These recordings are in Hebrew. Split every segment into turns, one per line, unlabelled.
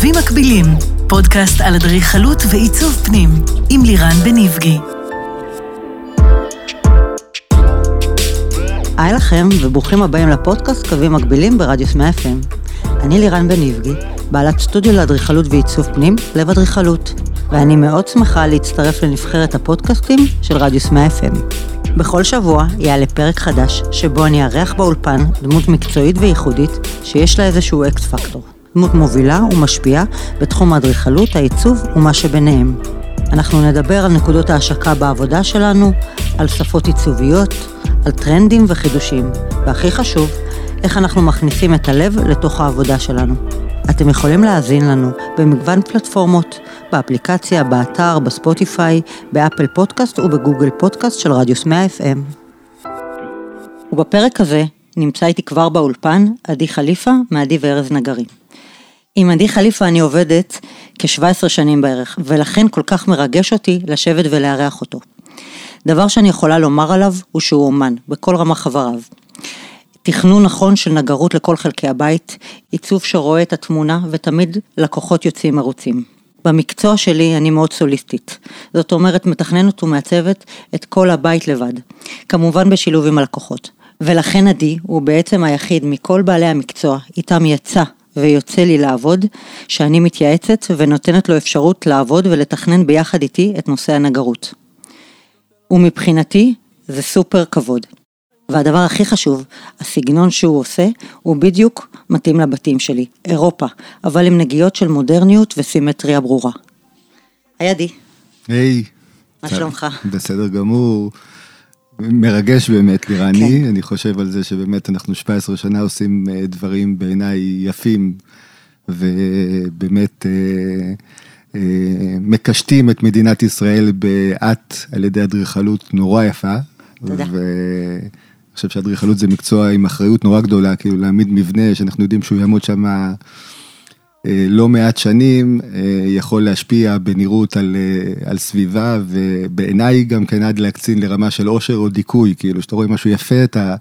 קווים מקבילים, פודקאסט על אדריכלות ועיצוב פנים, עם לירן בניבגי.
היי לכם וברוכים הבאים לפודקאסט קווים מקבילים ברדיוס 100 FM. אני לירן בניבגי, בעלת סטודיו לאדריכלות ועיצוב פנים, לב אדריכלות, ואני מאוד שמחה להצטרף לנבחרת הפודקאסטים של רדיוס 100 FM. בכל שבוע יעלה פרק חדש, שבו אני אארח באולפן דמות מקצועית וייחודית שיש לה איזשהו X factor. דמות מובילה ומשפיעה בתחום האדריכלות, העיצוב ומה שביניהם. אנחנו נדבר על נקודות ההשקה בעבודה שלנו, על שפות עיצוביות, על טרנדים וחידושים, והכי חשוב, איך אנחנו מכניסים את הלב לתוך העבודה שלנו. אתם יכולים להאזין לנו במגוון פלטפורמות, באפליקציה, באתר, בספוטיפיי, באפל פודקאסט ובגוגל פודקאסט של רדיוס 100 FM. ובפרק הזה נמצא איתי כבר באולפן עדי חליפה מעדי וארז נגרים. עם עדי חליפה אני עובדת כ-17 שנים בערך, ולכן כל כך מרגש אותי לשבת ולארח אותו. דבר שאני יכולה לומר עליו הוא שהוא אומן, בכל רמה חבריו. תכנון נכון של נגרות לכל חלקי הבית, עיצוב שרואה את התמונה ותמיד לקוחות יוצאים מרוצים. במקצוע שלי אני מאוד סוליסטית, זאת אומרת מתכננת ומעצבת את כל הבית לבד, כמובן בשילוב עם הלקוחות. ולכן עדי הוא בעצם היחיד מכל בעלי המקצוע איתם יצא ויוצא לי לעבוד, שאני מתייעצת ונותנת לו אפשרות לעבוד ולתכנן ביחד איתי את נושא הנגרות. ומבחינתי זה סופר כבוד. והדבר הכי חשוב, הסגנון שהוא עושה, הוא בדיוק מתאים לבתים שלי, אירופה, אבל עם נגיעות של מודרניות וסימטריה ברורה. היי עדי,
היי.
מה שלומך?
בסדר גמור. מרגש באמת, לירני.
כן.
אני חושב על זה שבאמת אנחנו 17 שנה עושים אה, דברים בעיניי יפים, ובאמת אה, אה, מקשטים את מדינת ישראל באט על ידי אדריכלות נורא יפה.
תודה.
חושב שאדריכלות זה מקצוע עם אחריות נורא גדולה, כאילו להעמיד מבנה שאנחנו יודעים שהוא יעמוד שם אה, לא מעט שנים, אה, יכול להשפיע בנראות על, אה, על סביבה, ובעיניי גם כן עד להקצין לרמה של עושר או דיכוי, כאילו שאתה רואה משהו יפה, אתה,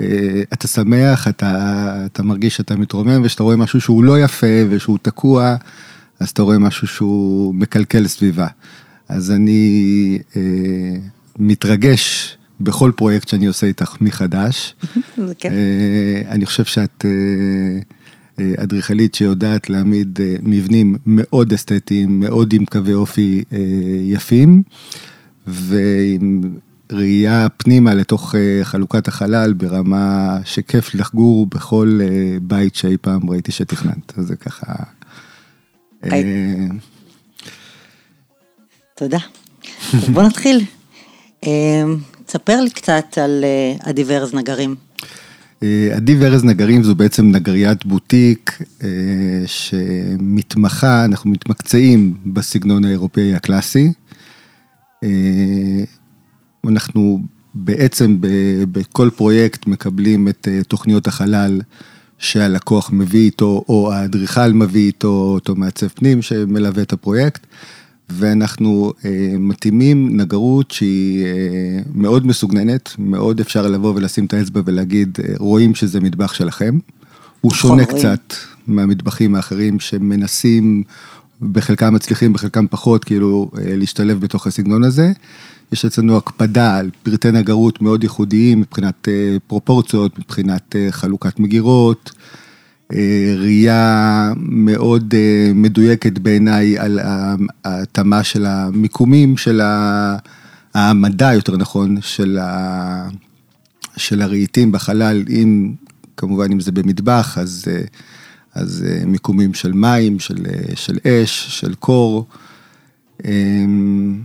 אה, אתה שמח, אתה, אתה מרגיש שאתה מתרומם, וכשאתה רואה משהו שהוא לא יפה ושהוא תקוע, אז אתה רואה משהו שהוא מקלקל סביבה. אז אני אה, מתרגש בכל פרויקט שאני עושה איתך מחדש.
זה כיף.
אה, אני חושב שאת אה, אה, אדריכלית שיודעת להעמיד מבנים מאוד אסתטיים, מאוד עם קווי אופי יפים, ועם ראייה פנימה לתוך חלוקת החלל ברמה שכיף לחגור בכל בית שאי פעם ראיתי שתכננת. אז זה ככה...
תודה. בוא נתחיל. אה, תספר לי קצת על אה, עדי וארז נגרים.
אה, עדי וארז נגרים זו בעצם נגריית בוטיק אה, שמתמחה, אנחנו מתמקצעים בסגנון האירופאי הקלאסי. אה, אנחנו בעצם בכל פרויקט מקבלים את אה, תוכניות החלל שהלקוח מביא איתו, או האדריכל מביא איתו, אותו מעצב פנים שמלווה את הפרויקט. ואנחנו אה, מתאימים נגרות שהיא אה, מאוד מסוגננת, מאוד אפשר לבוא ולשים את האצבע ולהגיד, אה, רואים שזה מטבח שלכם. הוא שונה
רואים.
קצת מהמטבחים האחרים שמנסים, בחלקם מצליחים, בחלקם פחות, כאילו, אה, להשתלב בתוך הסגנון הזה. יש אצלנו הקפדה על פרטי נגרות מאוד ייחודיים מבחינת אה, פרופורציות, מבחינת אה, חלוקת מגירות. אה, ראייה מאוד אה, מדויקת בעיניי על ההתאמה של המיקומים, של העמדה, יותר נכון, של, ה, של הרהיטים בחלל, אם, כמובן, אם זה במטבח, אז, אה, אז מיקומים של מים, של, של אש, של קור. אמ,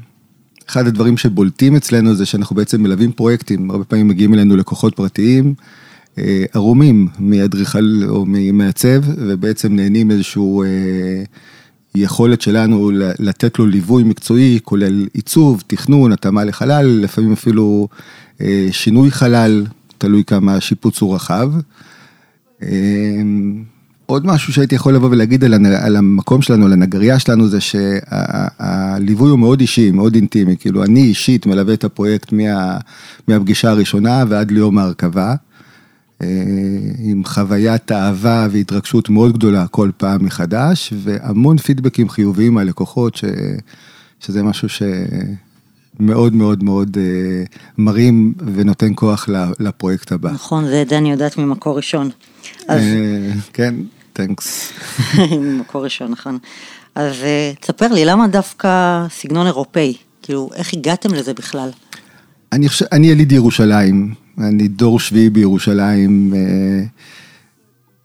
אחד הדברים שבולטים אצלנו זה שאנחנו בעצם מלווים פרויקטים, הרבה פעמים מגיעים אלינו לקוחות פרטיים, ערומים מאדריכל או ממעצב, ובעצם נהנים איזשהו אה, יכולת שלנו לתת לו ליווי מקצועי, כולל עיצוב, תכנון, התאמה לחלל, לפעמים אפילו אה, שינוי חלל, תלוי כמה השיפוץ הוא רחב. אה, עוד משהו שהייתי יכול לבוא ולהגיד על, על המקום שלנו, על הנגרייה שלנו, זה שהליווי הוא מאוד אישי, מאוד אינטימי. כאילו, אני אישית מלווה את הפרויקט מה, מהפגישה הראשונה ועד ליום ההרכבה, אה, עם חוויית אהבה והתרגשות מאוד גדולה כל פעם מחדש, והמון פידבקים חיוביים מהלקוחות, ש, שזה משהו שמאוד מאוד מאוד אה, מרים ונותן כוח לפרויקט הבא.
נכון, זה אני יודעת ממקור ראשון. אז
אה, כן, תנקס.
ממקור ראשון, נכון. אז אה, תספר לי, למה דווקא סגנון אירופאי? כאילו, איך הגעתם לזה בכלל?
אני חושב, אני יליד ירושלים, אני דור שביעי בירושלים, אה,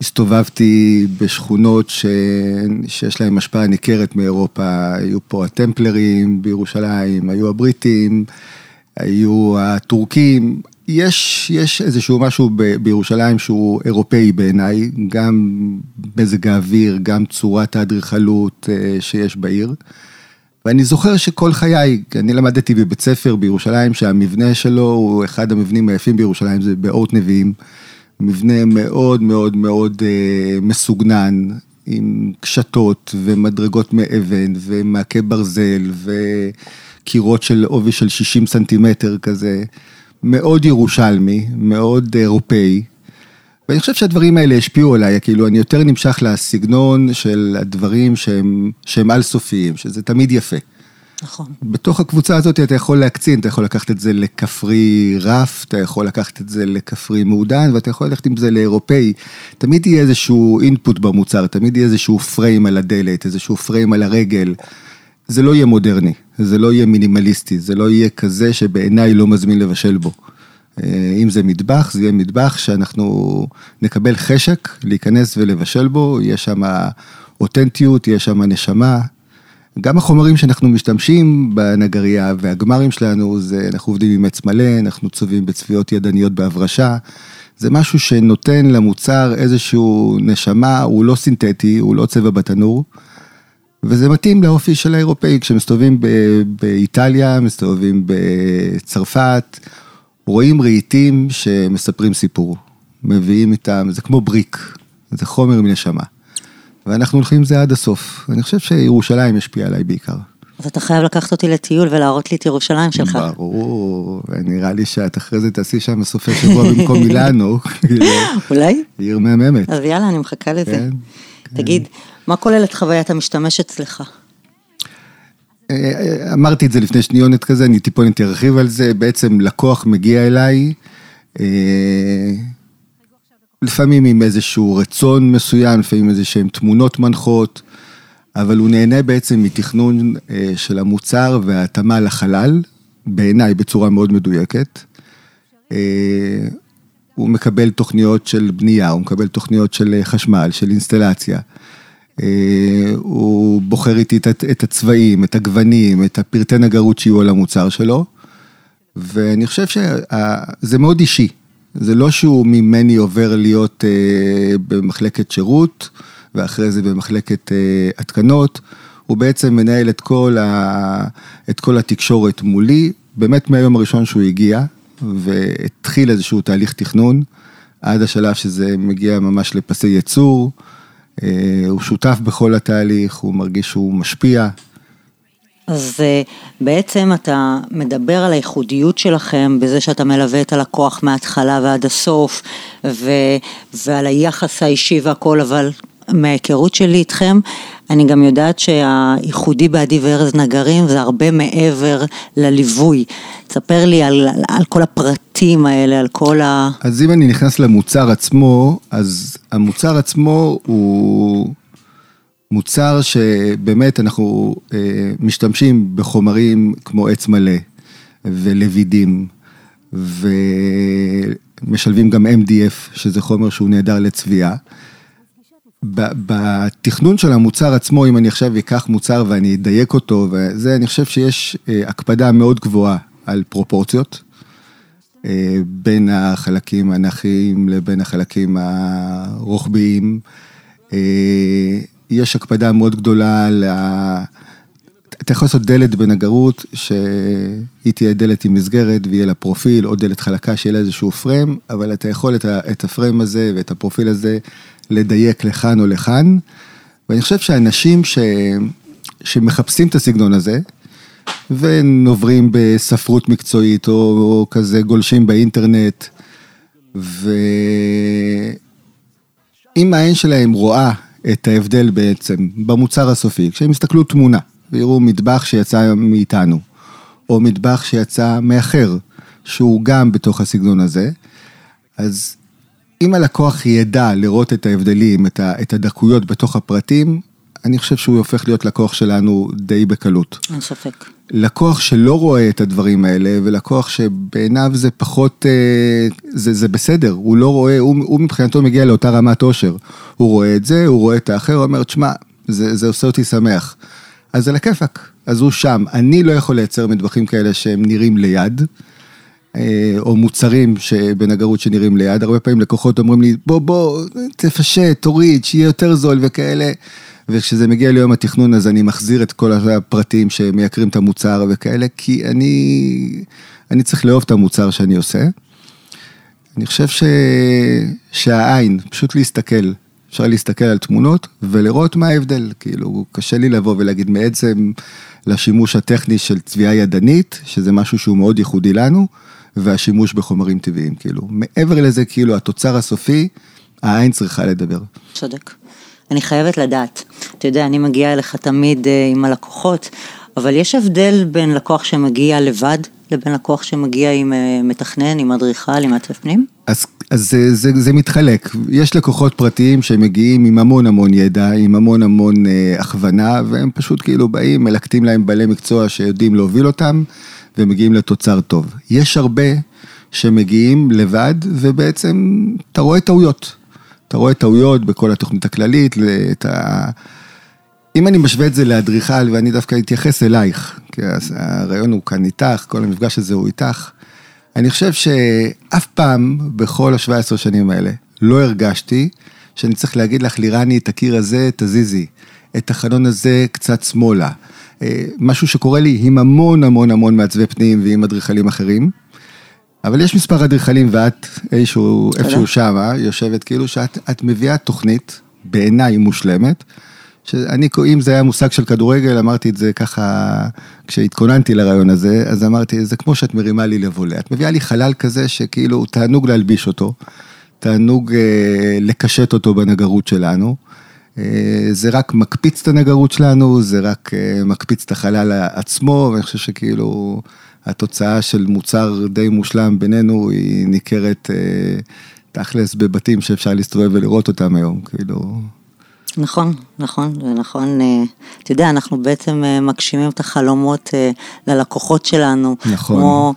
הסתובבתי בשכונות ש... שיש להן השפעה ניכרת מאירופה, היו פה הטמפלרים בירושלים, היו הבריטים, היו הטורקים, יש, יש איזשהו משהו ב, בירושלים שהוא אירופאי בעיניי, גם מזג האוויר, גם צורת האדריכלות אה, שיש בעיר. ואני זוכר שכל חיי, אני למדתי בבית ספר בירושלים, שהמבנה שלו הוא אחד המבנים היפים בירושלים, זה באורט נביאים. מבנה מאוד מאוד מאוד אה, מסוגנן, עם קשתות ומדרגות מאבן ומעקה ברזל וקירות של עובי של 60 סנטימטר כזה. מאוד ירושלמי, מאוד אירופאי. ואני חושב שהדברים האלה השפיעו עליי, כאילו אני יותר נמשך לסגנון של הדברים שהם, שהם על סופיים, שזה תמיד יפה.
נכון.
בתוך הקבוצה הזאת אתה יכול להקצין, אתה יכול לקחת את זה לכפרי רף, אתה יכול לקחת את זה לכפרי מעודן, ואתה יכול ללכת עם זה לאירופאי. תמיד יהיה איזשהו אינפוט במוצר, תמיד יהיה איזשהו פריים על הדלת, איזשהו פריים על הרגל. זה לא יהיה מודרני, זה לא יהיה מינימליסטי, זה לא יהיה כזה שבעיניי לא מזמין לבשל בו. אה, אם זה מטבח, זה יהיה מטבח שאנחנו נקבל חשק להיכנס ולבשל בו, יש שם אותנטיות, יש שם נשמה. גם החומרים שאנחנו משתמשים בנגרייה והגמרים שלנו, זה אנחנו עובדים עם עץ מלא, אנחנו צובעים בצביעות ידניות בהברשה. זה משהו שנותן למוצר איזשהו נשמה, הוא לא סינתטי, הוא לא צבע בתנור. וזה מתאים לאופי של האירופאי, כשמסתובבים ב- באיטליה, מסתובבים בצרפת, רואים רהיטים שמספרים סיפור, מביאים איתם, זה כמו בריק, זה חומר מנשמה. ואנחנו הולכים עם זה עד הסוף. אני חושב שירושלים השפיעה עליי בעיקר.
אז אתה חייב לקחת אותי לטיול ולהראות לי את ירושלים שלך.
ברור, נראה לי שאת אחרי זה תעשי שם סופי שבוע במקום מילאנו, כאילו,
אולי?
עיר מהממת.
אז יאללה, אני מחכה לזה.
כן,
תגיד, מה כוללת חוויית המשתמש אצלך?
אה, אמרתי את זה לפני שניונת כזה, אני טיפונת ארחיב על זה, בעצם לקוח מגיע אליי, אה, לפעמים עם איזשהו רצון מסוים, לפעמים איזה שהן תמונות מנחות, אבל הוא נהנה בעצם מתכנון אה, של המוצר וההתאמה לחלל, בעיניי בצורה מאוד מדויקת. הוא מקבל תוכניות של בנייה, הוא מקבל תוכניות של חשמל, של אינסטלציה. אה, הוא בוחר איתי את- הצבעים, את הגוונים, את הפרטי נגרות שיהיו על המוצר שלו, ואני חושב שזה מאוד אישי. זה לא שהוא ממני עובר להיות אה, במחלקת שירות, ואחרי זה במחלקת אה, התקנות, הוא בעצם מנהל את כל, ה, את כל התקשורת מולי, באמת מהיום הראשון שהוא הגיע, והתחיל איזשהו תהליך תכנון, עד השלב שזה מגיע ממש לפסי ייצור. אה, הוא שותף בכל התהליך, הוא מרגיש שהוא משפיע.
אז אה, בעצם אתה מדבר על הייחודיות שלכם בזה שאתה מלווה את הלקוח מההתחלה ועד הסוף ו, ועל היחס האישי והכל, אבל מההיכרות שלי איתכם, אני גם יודעת שהייחודי בעדי וארז נגרים זה הרבה מעבר לליווי. תספר לי על, על, כל הפרטים האלה, על כל ה...
אז אם אני נכנס למוצר עצמו, אז המוצר עצמו הוא מוצר שבאמת אנחנו אה, משתמשים בחומרים כמו עץ מלא ולבידים, ומשלבים גם MDF, שזה חומר שהוא נהדר לצביעה. בתכנון של המוצר עצמו, אם אני עכשיו אקח מוצר ואני אדייק אותו, וזה, אני חושב שיש אה, הקפדה מאוד גבוהה על פרופורציות. אה, בין החלקים הנכים לבין החלקים הרוחביים. אה, יש הקפדה מאוד גדולה על ה... אתה יכול לעשות דלת בנגרות, שהיא תהיה דלת עם מסגרת ויהיה לה פרופיל, או דלת חלקה שיהיה לה איזשהו פריים, אבל אתה יכול את, ה... את הפריים הזה ואת הפרופיל הזה לדייק לכאן או לכאן, ואני חושב שאנשים ש... שמחפשים את הסגנון הזה, ונוברים בספרות מקצועית, או, או כזה גולשים באינטרנט, ואם העין שלהם רואה את ההבדל בעצם במוצר הסופי, כשהם יסתכלו תמונה ויראו מטבח שיצא מאיתנו, או מטבח שיצא מאחר, שהוא גם בתוך הסגנון הזה, אז אם הלקוח ידע לראות את ההבדלים, את, הדקויות בתוך הפרטים, אני חושב שהוא הופך להיות לקוח שלנו די בקלות.
אין ספק.
לקוח שלא רואה את הדברים האלה, ולקוח שבעיניו זה פחות, אה, זה, זה בסדר, הוא לא רואה, הוא, הוא מבחינתו מגיע לאותה רמת עושר. הוא רואה את זה, הוא רואה את האחר, הוא אומר, תשמע, זה, זה עושה אותי שמח. אז זה לכיפאק, אז הוא שם. אני לא יכול לייצר מטבחים כאלה שהם נראים ליד. אה, או מוצרים בנגרות שנראים ליד, הרבה פעמים לקוחות אומרים לי, בוא, בוא, תפשט, תוריד, שיהיה יותר זול וכאלה. וכשזה מגיע ליום התכנון אז אני מחזיר את כל הפרטים שמייקרים את המוצר וכאלה, כי אני, אני צריך לאהוב את המוצר שאני עושה. אני חושב ש... שהעין, פשוט להסתכל, אפשר להסתכל על תמונות ולראות מה ההבדל, כאילו, קשה לי לבוא ולהגיד מעצם לשימוש הטכני של צביעה ידנית, שזה משהו שהוא מאוד ייחודי לנו, והשימוש בחומרים טבעיים, כאילו, מעבר לזה, כאילו, התוצר הסופי, העין צריכה לדבר.
צודק. אני חייבת לדעת. אתה יודע, אני מגיעה אליך תמיד אה, עם הלקוחות, אבל יש הבדל בין לקוח שמגיע לבד לבין לקוח שמגיע עם אה, מתכנן, עם אדריכל, עם מעצב פנים?
אז, אז זה, זה, זה מתחלק, יש לקוחות פרטיים שמגיעים עם המון המון ידע, עם המון המון אה, הכוונה, והם פשוט כאילו באים, מלקטים להם בעלי מקצוע שיודעים להוביל אותם, ומגיעים לתוצר טוב. יש הרבה שמגיעים לבד, ובעצם אתה רואה טעויות. אתה רואה טעויות בכל התוכנית הכללית, את ה... אם אני משווה את זה לאדריכל, ואני דווקא אתייחס אלייך, כי הרעיון הוא כאן איתך, כל המפגש הזה הוא איתך, אני חושב שאף פעם בכל ה-17 שנים האלה לא הרגשתי שאני צריך להגיד לך, לירני, את הקיר הזה תזיזי, את החלון הזה קצת שמאלה. אה, משהו שקורה לי עם המון המון המון מעצבי פנים ועם אדריכלים אחרים. אבל יש מספר אדריכלים ואת איזשהו, איפשהו שמה, יושבת כאילו שאת מביאה תוכנית, בעיניי מושלמת, שאני, אם זה היה מושג של כדורגל, אמרתי את זה ככה, כשהתכוננתי לרעיון הזה, אז אמרתי, זה כמו שאת מרימה לי לבולה. את מביאה לי חלל כזה שכאילו תענוג להלביש אותו, תענוג אה, לקשט אותו בנגרות שלנו. אה, זה רק מקפיץ את הנגרות שלנו, זה רק אה, מקפיץ את החלל עצמו, ואני חושב שכאילו... התוצאה של מוצר די מושלם בינינו היא ניכרת אה, תכלס בבתים שאפשר להסתובב ולראות אותם היום, כאילו...
נכון, נכון, זה נכון. אה, אתה יודע, אנחנו בעצם אה, מגשימים את החלומות ללקוחות שלנו.
נכון.
כמו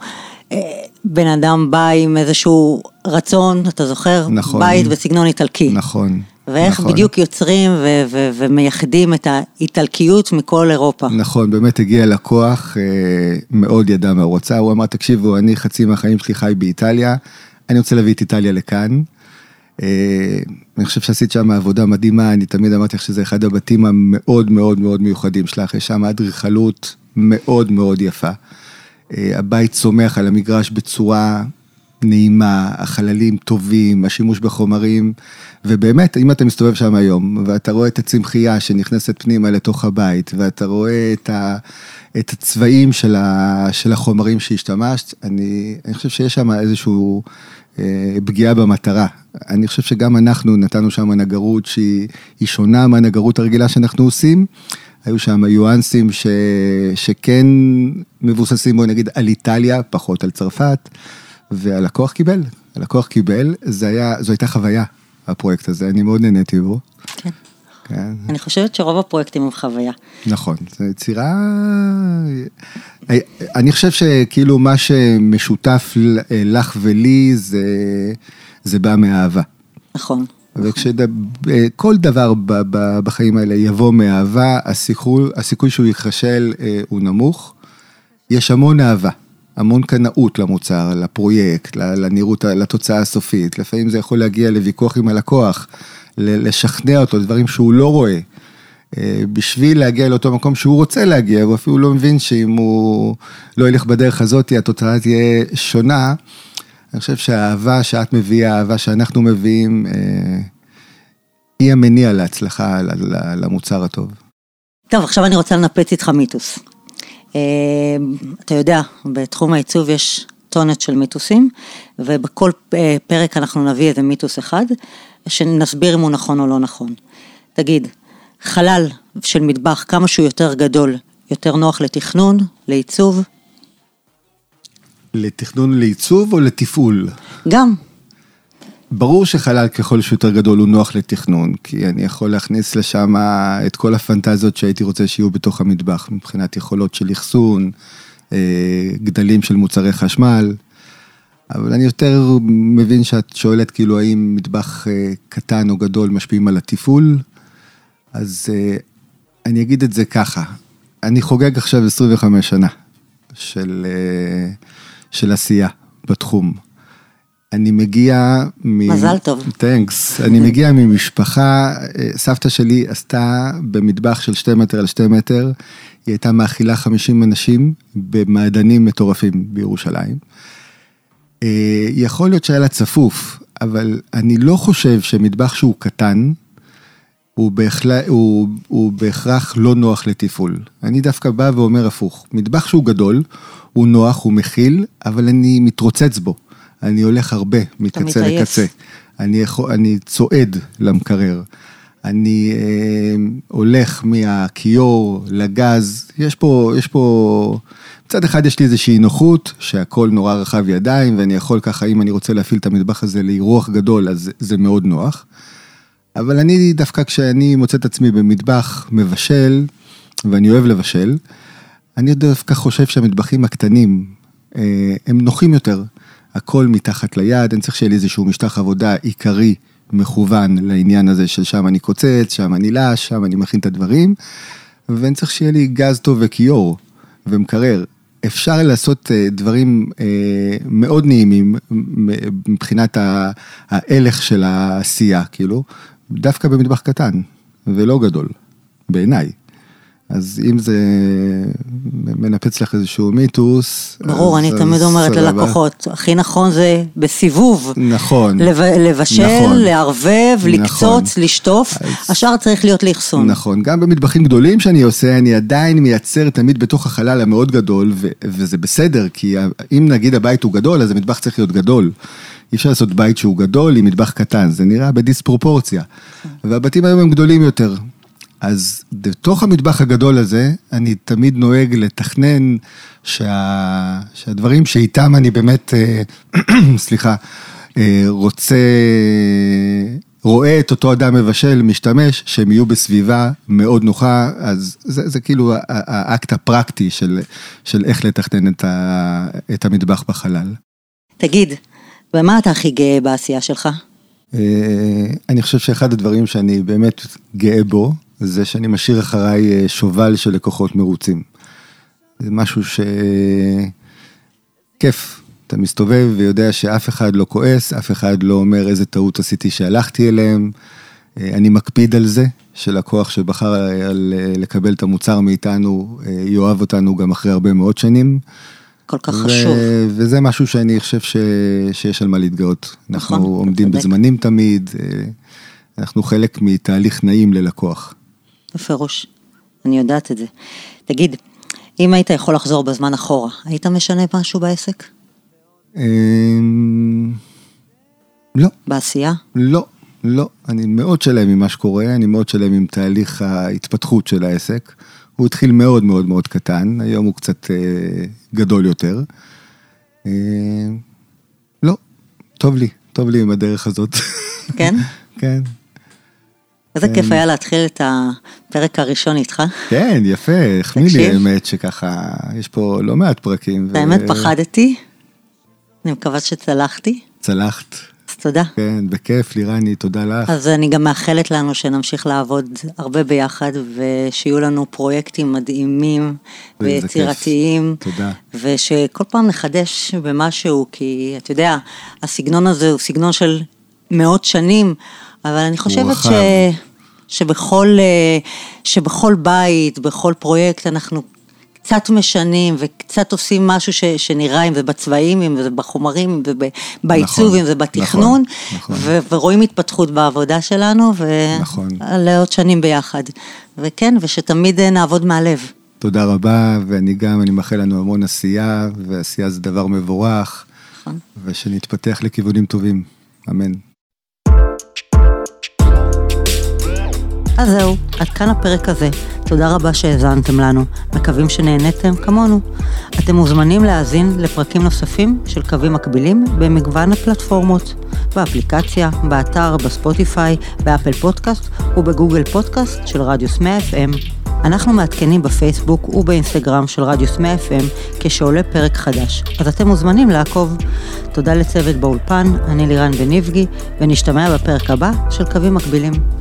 בן אדם בא עם איזשהו רצון, אתה זוכר?
נכון.
בית בסגנון איטלקי.
נכון.
ואיך
נכון.
בדיוק יוצרים ו- ו- ומייחדים את האיטלקיות מכל אירופה.
נכון, באמת הגיע לקוח, אה, מאוד ידע מה הוא רוצה, הוא אמר, תקשיבו, אני חצי מהחיים שלי חי באיטליה, אני רוצה להביא את איטליה לכאן. אה, אני חושב שעשית שם עבודה מדהימה, אני תמיד אמרתי לך שזה אחד הבתים המאוד מאוד מאוד מיוחדים שלך, יש שם אדריכלות מאוד מאוד יפה. אה, הבית צומח על המגרש בצורה נעימה, החללים טובים, השימוש בחומרים, ובאמת, אם אתה מסתובב שם היום, ואתה רואה את הצמחייה שנכנסת פנימה לתוך הבית, ואתה רואה את, ה, את הצבעים של, ה, של החומרים שהשתמשת, אני, אני חושב שיש שם איזשהו אה, פגיעה במטרה. אני חושב שגם אנחנו נתנו שם נגרות שהיא שונה מהנגרות הרגילה שאנחנו עושים. היו שם יואנסים ש, שכן מבוססים, בואי נגיד, על איטליה, פחות על צרפת. והלקוח קיבל, הלקוח קיבל, זה היה, זו הייתה חוויה, הפרויקט הזה, אני מאוד נהניתי בו.
כן.
כן.
אני חושבת שרוב הפרויקטים הם חוויה.
נכון, זו יצירה... אני חושב שכאילו מה שמשותף לך ולי זה, זה בא מאהבה.
נכון.
וכשכל דבר בחיים האלה יבוא מאהבה, הסיכוי, הסיכוי שהוא ייכשל אה, הוא נמוך. יש המון אהבה. המון קנאות למוצר, לפרויקט, לנראות, לתוצאה הסופית. לפעמים זה יכול להגיע לוויכוח עם הלקוח, לשכנע אותו, דברים שהוא לא רואה. אה, בשביל להגיע לאותו מקום שהוא רוצה להגיע, הוא אפילו לא מבין שאם הוא לא ילך בדרך הזאת, התוצאה תהיה שונה. אני חושב שהאהבה שאת מביאה, האהבה שאנחנו מביאים, אה, היא המניע להצלחה, למוצר הטוב.
טוב, עכשיו אני רוצה לנפץ איתך מיתוס. אה, אתה יודע, בתחום העיצוב יש טונת של מיתוסים, ובכל אה, פרק אנחנו נביא איזה מיתוס אחד, שנסביר אם הוא נכון או לא נכון. תגיד, חלל של מטבח, כמה שהוא יותר גדול, יותר נוח לתכנון, לעיצוב?
לתכנון לעיצוב או לתפעול?
גם.
ברור שחלל ככל שהוא יותר גדול הוא נוח לתכנון, כי אני יכול להכניס לשם את כל הפנטזיות שהייתי רוצה שיהיו בתוך המטבח, מבחינת יכולות של אחסון, אה, גדלים של מוצרי חשמל, אבל אני יותר מבין שאת שואלת כאילו האם מטבח אה, קטן או גדול משפיעים על התפעול, אז אה, אני אגיד את זה ככה, אני חוגג עכשיו 25 שנה של, של עשייה בתחום. אני מגיע מ...
מזל טוב.
תנקס. אני מגיע ממשפחה, אה, סבתא שלי עשתה במטבח של שתי מטר על שתי מטר, היא הייתה מאכילה 50 אנשים במעדנים מטורפים בירושלים. אה, יכול להיות שהיה לה צפוף, אבל אני לא חושב שמטבח שהוא קטן, הוא, בהכלה, הוא, הוא בהכרח לא נוח לתפעול. אני דווקא בא ואומר הפוך, מטבח שהוא גדול, הוא נוח, הוא מכיל, אבל אני מתרוצץ בו. אני הולך הרבה מקצה. לקצה. אני, יכול, אני צועד למקרר. אני אה, הולך מהכיור לגז, יש פה, יש פה, מצד אחד יש לי איזושהי נוחות, שהכל נורא רחב ידיים, ואני יכול ככה, אם אני רוצה להפעיל את המטבח הזה לאירוח גדול, אז זה מאוד נוח. אבל אני דווקא כשאני מוצא את עצמי במטבח מבשל, ואני אוהב לבשל, אני דווקא חושב שהמטבחים הקטנים, אה, הם נוחים יותר. הכל מתחת ליד, אני צריך שיהיה לי איזשהו משטח עבודה עיקרי, מכוון לעניין הזה של שם אני קוצץ, שם אני לש, שם אני מכין את הדברים, ואני צריך שיהיה לי גז טוב וכיור ומקרר. אפשר לעשות אה, דברים אה, מאוד נעימים מבחינת ההלך של העשייה, כאילו, דווקא במטבח קטן ולא גדול, בעיניי. אז אם זה מנפץ לך איזשהו מיתוס...
ברור,
אז-
אני
אז
תמיד אומרת
סבבה.
ללקוחות, הכי נכון זה בסיבוב.
נכון.
לב- לבשל,
נכון.
לערבב,
נכון.
לקצוץ, לשטוף,
אז-
השאר צריך להיות לאחסון.
נכון, גם במטבחים גדולים שאני עושה, אני עדיין מייצר תמיד בתוך החלל המאוד גדול, ו- וזה בסדר, כי אם נגיד הבית הוא גדול, אז המטבח צריך להיות גדול. אי אפשר לעשות בית שהוא גדול עם מטבח קטן, זה נראה בדיספרופורציה. והבתים היום הם גדולים יותר. אז בתוך המטבח הגדול הזה, אני תמיד נוהג לתכנן שה... שהדברים שאיתם אני באמת, אה, סליחה, אה, רוצה, רואה את אותו אדם מבשל, משתמש, שהם יהיו בסביבה מאוד נוחה, אז זה, זה כאילו האקט הפרקטי של, של איך לתכנן את, ה... את המטבח בחלל.
תגיד, במה אתה הכי גאה בעשייה שלך?
אה, אני חושב שאחד הדברים שאני באמת גאה בו, זה שאני משאיר אחריי אה, שובל של לקוחות מרוצים. זה משהו ש... כיף. אתה מסתובב ויודע שאף אחד לא כועס, אף אחד לא אומר איזה טעות עשיתי שהלכתי אליהם. אה, אני מקפיד על זה, שלקוח שבחר על אה, לקבל את המוצר מאיתנו, אה, יאהב אותנו גם אחרי הרבה מאוד שנים.
כל כך
ו-
חשוב.
וזה משהו שאני חושב ש... שיש על מה להתגאות.
נכון,
אנחנו עומדים. בזמנים תמיד, אנחנו חלק מתהליך נעים ללקוח.
בפירוש, אני יודעת את זה. תגיד, אם היית יכול לחזור בזמן אחורה, היית משנה משהו בעסק?
אמ, לא,
בעשייה?
לא, לא. אני מאוד שלם עם מה שקורה, אני מאוד שלם עם תהליך ההתפתחות של העסק. הוא התחיל מאוד מאוד מאוד קטן, היום הוא קצת אה, גדול יותר. אה, לא, טוב לי, טוב לי עם הדרך הזאת.
כן?
כן.
איזה כיף היה להתחיל את הפרק הראשון איתך.
כן, יפה, החמיא לי. האמת שככה, יש פה לא מעט פרקים.
באמת פחדתי, אני מקווה שצלחתי,
צלחת,
אז תודה.
כן, בכיף, לירני, תודה לך.
אז אני גם מאחלת לנו שנמשיך לעבוד הרבה ביחד, ושיהיו לנו פרויקטים מדהימים. ויצירתיים.
תודה.
ושכל פעם נחדש במשהו, כי אתה יודע, הסגנון הזה הוא סגנון של מאות שנים, אבל אני חושבת ש... שבכל, אה, שבכל בית, בכל פרויקט, אנחנו קצת משנים וקצת עושים משהו ש, שנראה, אם זה בצבעים, אם זה בחומרים, אם זה בעיצוב,
נכון,
אם זה בתכנון,
נכון, נכון.
ו- ורואים התפתחות בעבודה שלנו,
נכון.
ולעוד שנים ביחד. וכן, ושתמיד אה, נעבוד מהלב.
תודה רבה, ואני גם, אני מאחל לנו המון עשייה, ועשייה זה דבר מבורך,
נכון.
ושנתפתח לכיוונים טובים, אמן.
אז זהו, עד כאן הפרק הזה. תודה רבה שהאזנתם לנו, מקווים שנהניתם כמונו. אתם מוזמנים להאזין לפרקים נוספים של קווים מקבילים במגוון הפלטפורמות, באפליקציה, באתר, בספוטיפיי, באפל פודקאסט ובגוגל פודקאסט של רדיוס 100 FM. אנחנו מעדכנים בפייסבוק ובאינסטגרם של רדיוס 100 FM כשעולה פרק חדש, אז אתם מוזמנים לעקוב. תודה לצוות באולפן, אני לירן בניבגי, ונשתמע בפרק הבא של קווים מקבילים.